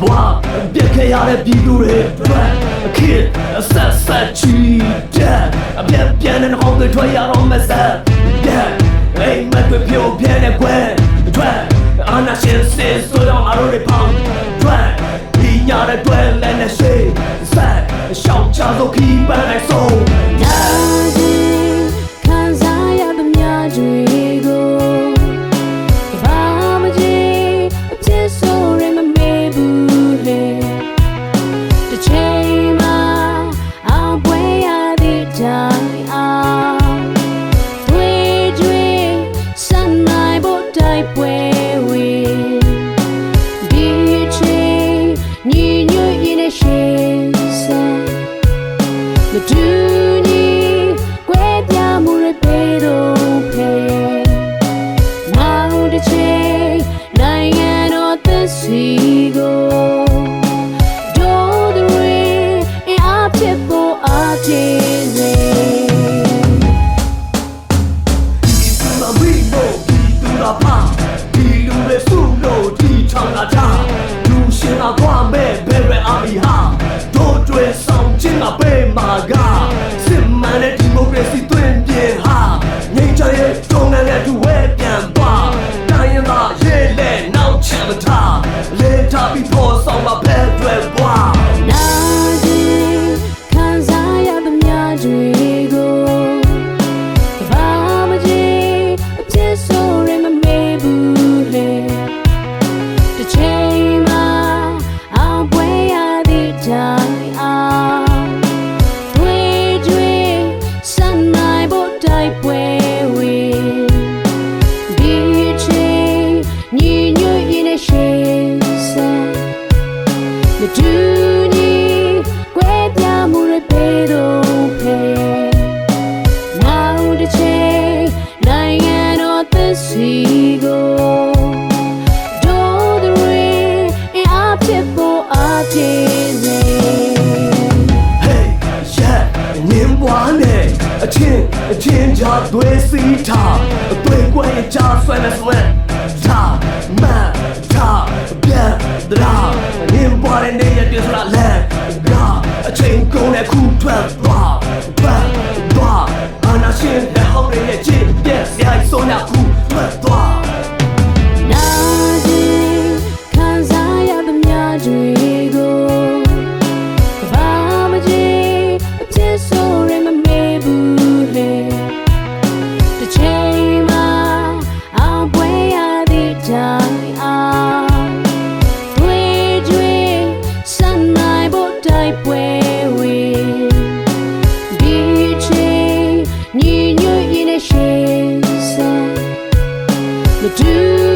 ဘွားပြက်ခဲ့ရတဲ့ပြည်သူတွေအတွက်အခစ်အဆက်ဆက်ချီတဲ့အပြက်ပြန်တဲ့ဟောင်းတွေထွက်ရတော့မဆက်တဲ့အိမ်မက်တွေဖြိုပြဲတဲ့ကွယ်အတွက်အာနာရှင်စစ်ဆိုတော့အရိုးတွေပေါင်းအတွက်ဒီညာတဲ့တွေ့လည်းနဲ့ရှိဆက်ရှောင်းချသောခီးပန်းလိုက်ဆုံး မ လေထားပြီးပေါ်ဆောင်မှာ မတူညီကွဲပြားမှုတွေပေတော့ဖေနောက်တစ်ချိန်နိုင်ငံတော်သစ်စီကိုတို့တွေအအဖြစ်ပေါ်အပြေစေ Hey yeah နင်းပွားနဲ့အချင်းအချင်းချာသွေးစီးထားအသွေးကွဲချာဆွဲနေဆွဲထားမန်ထားပြန်ဒရာ နင်းပွားတဲ့နေရတဲ့ဆိုတာလမ်းကအချိန်ကုန်တဲ့ခုထွက်ပါဘာဘာအနာရှင်တဲ့ဟောင်းရဲ့ချစ်ပြက်ဆိုင်ဆုံးတဲ့ခု finishes up the dew.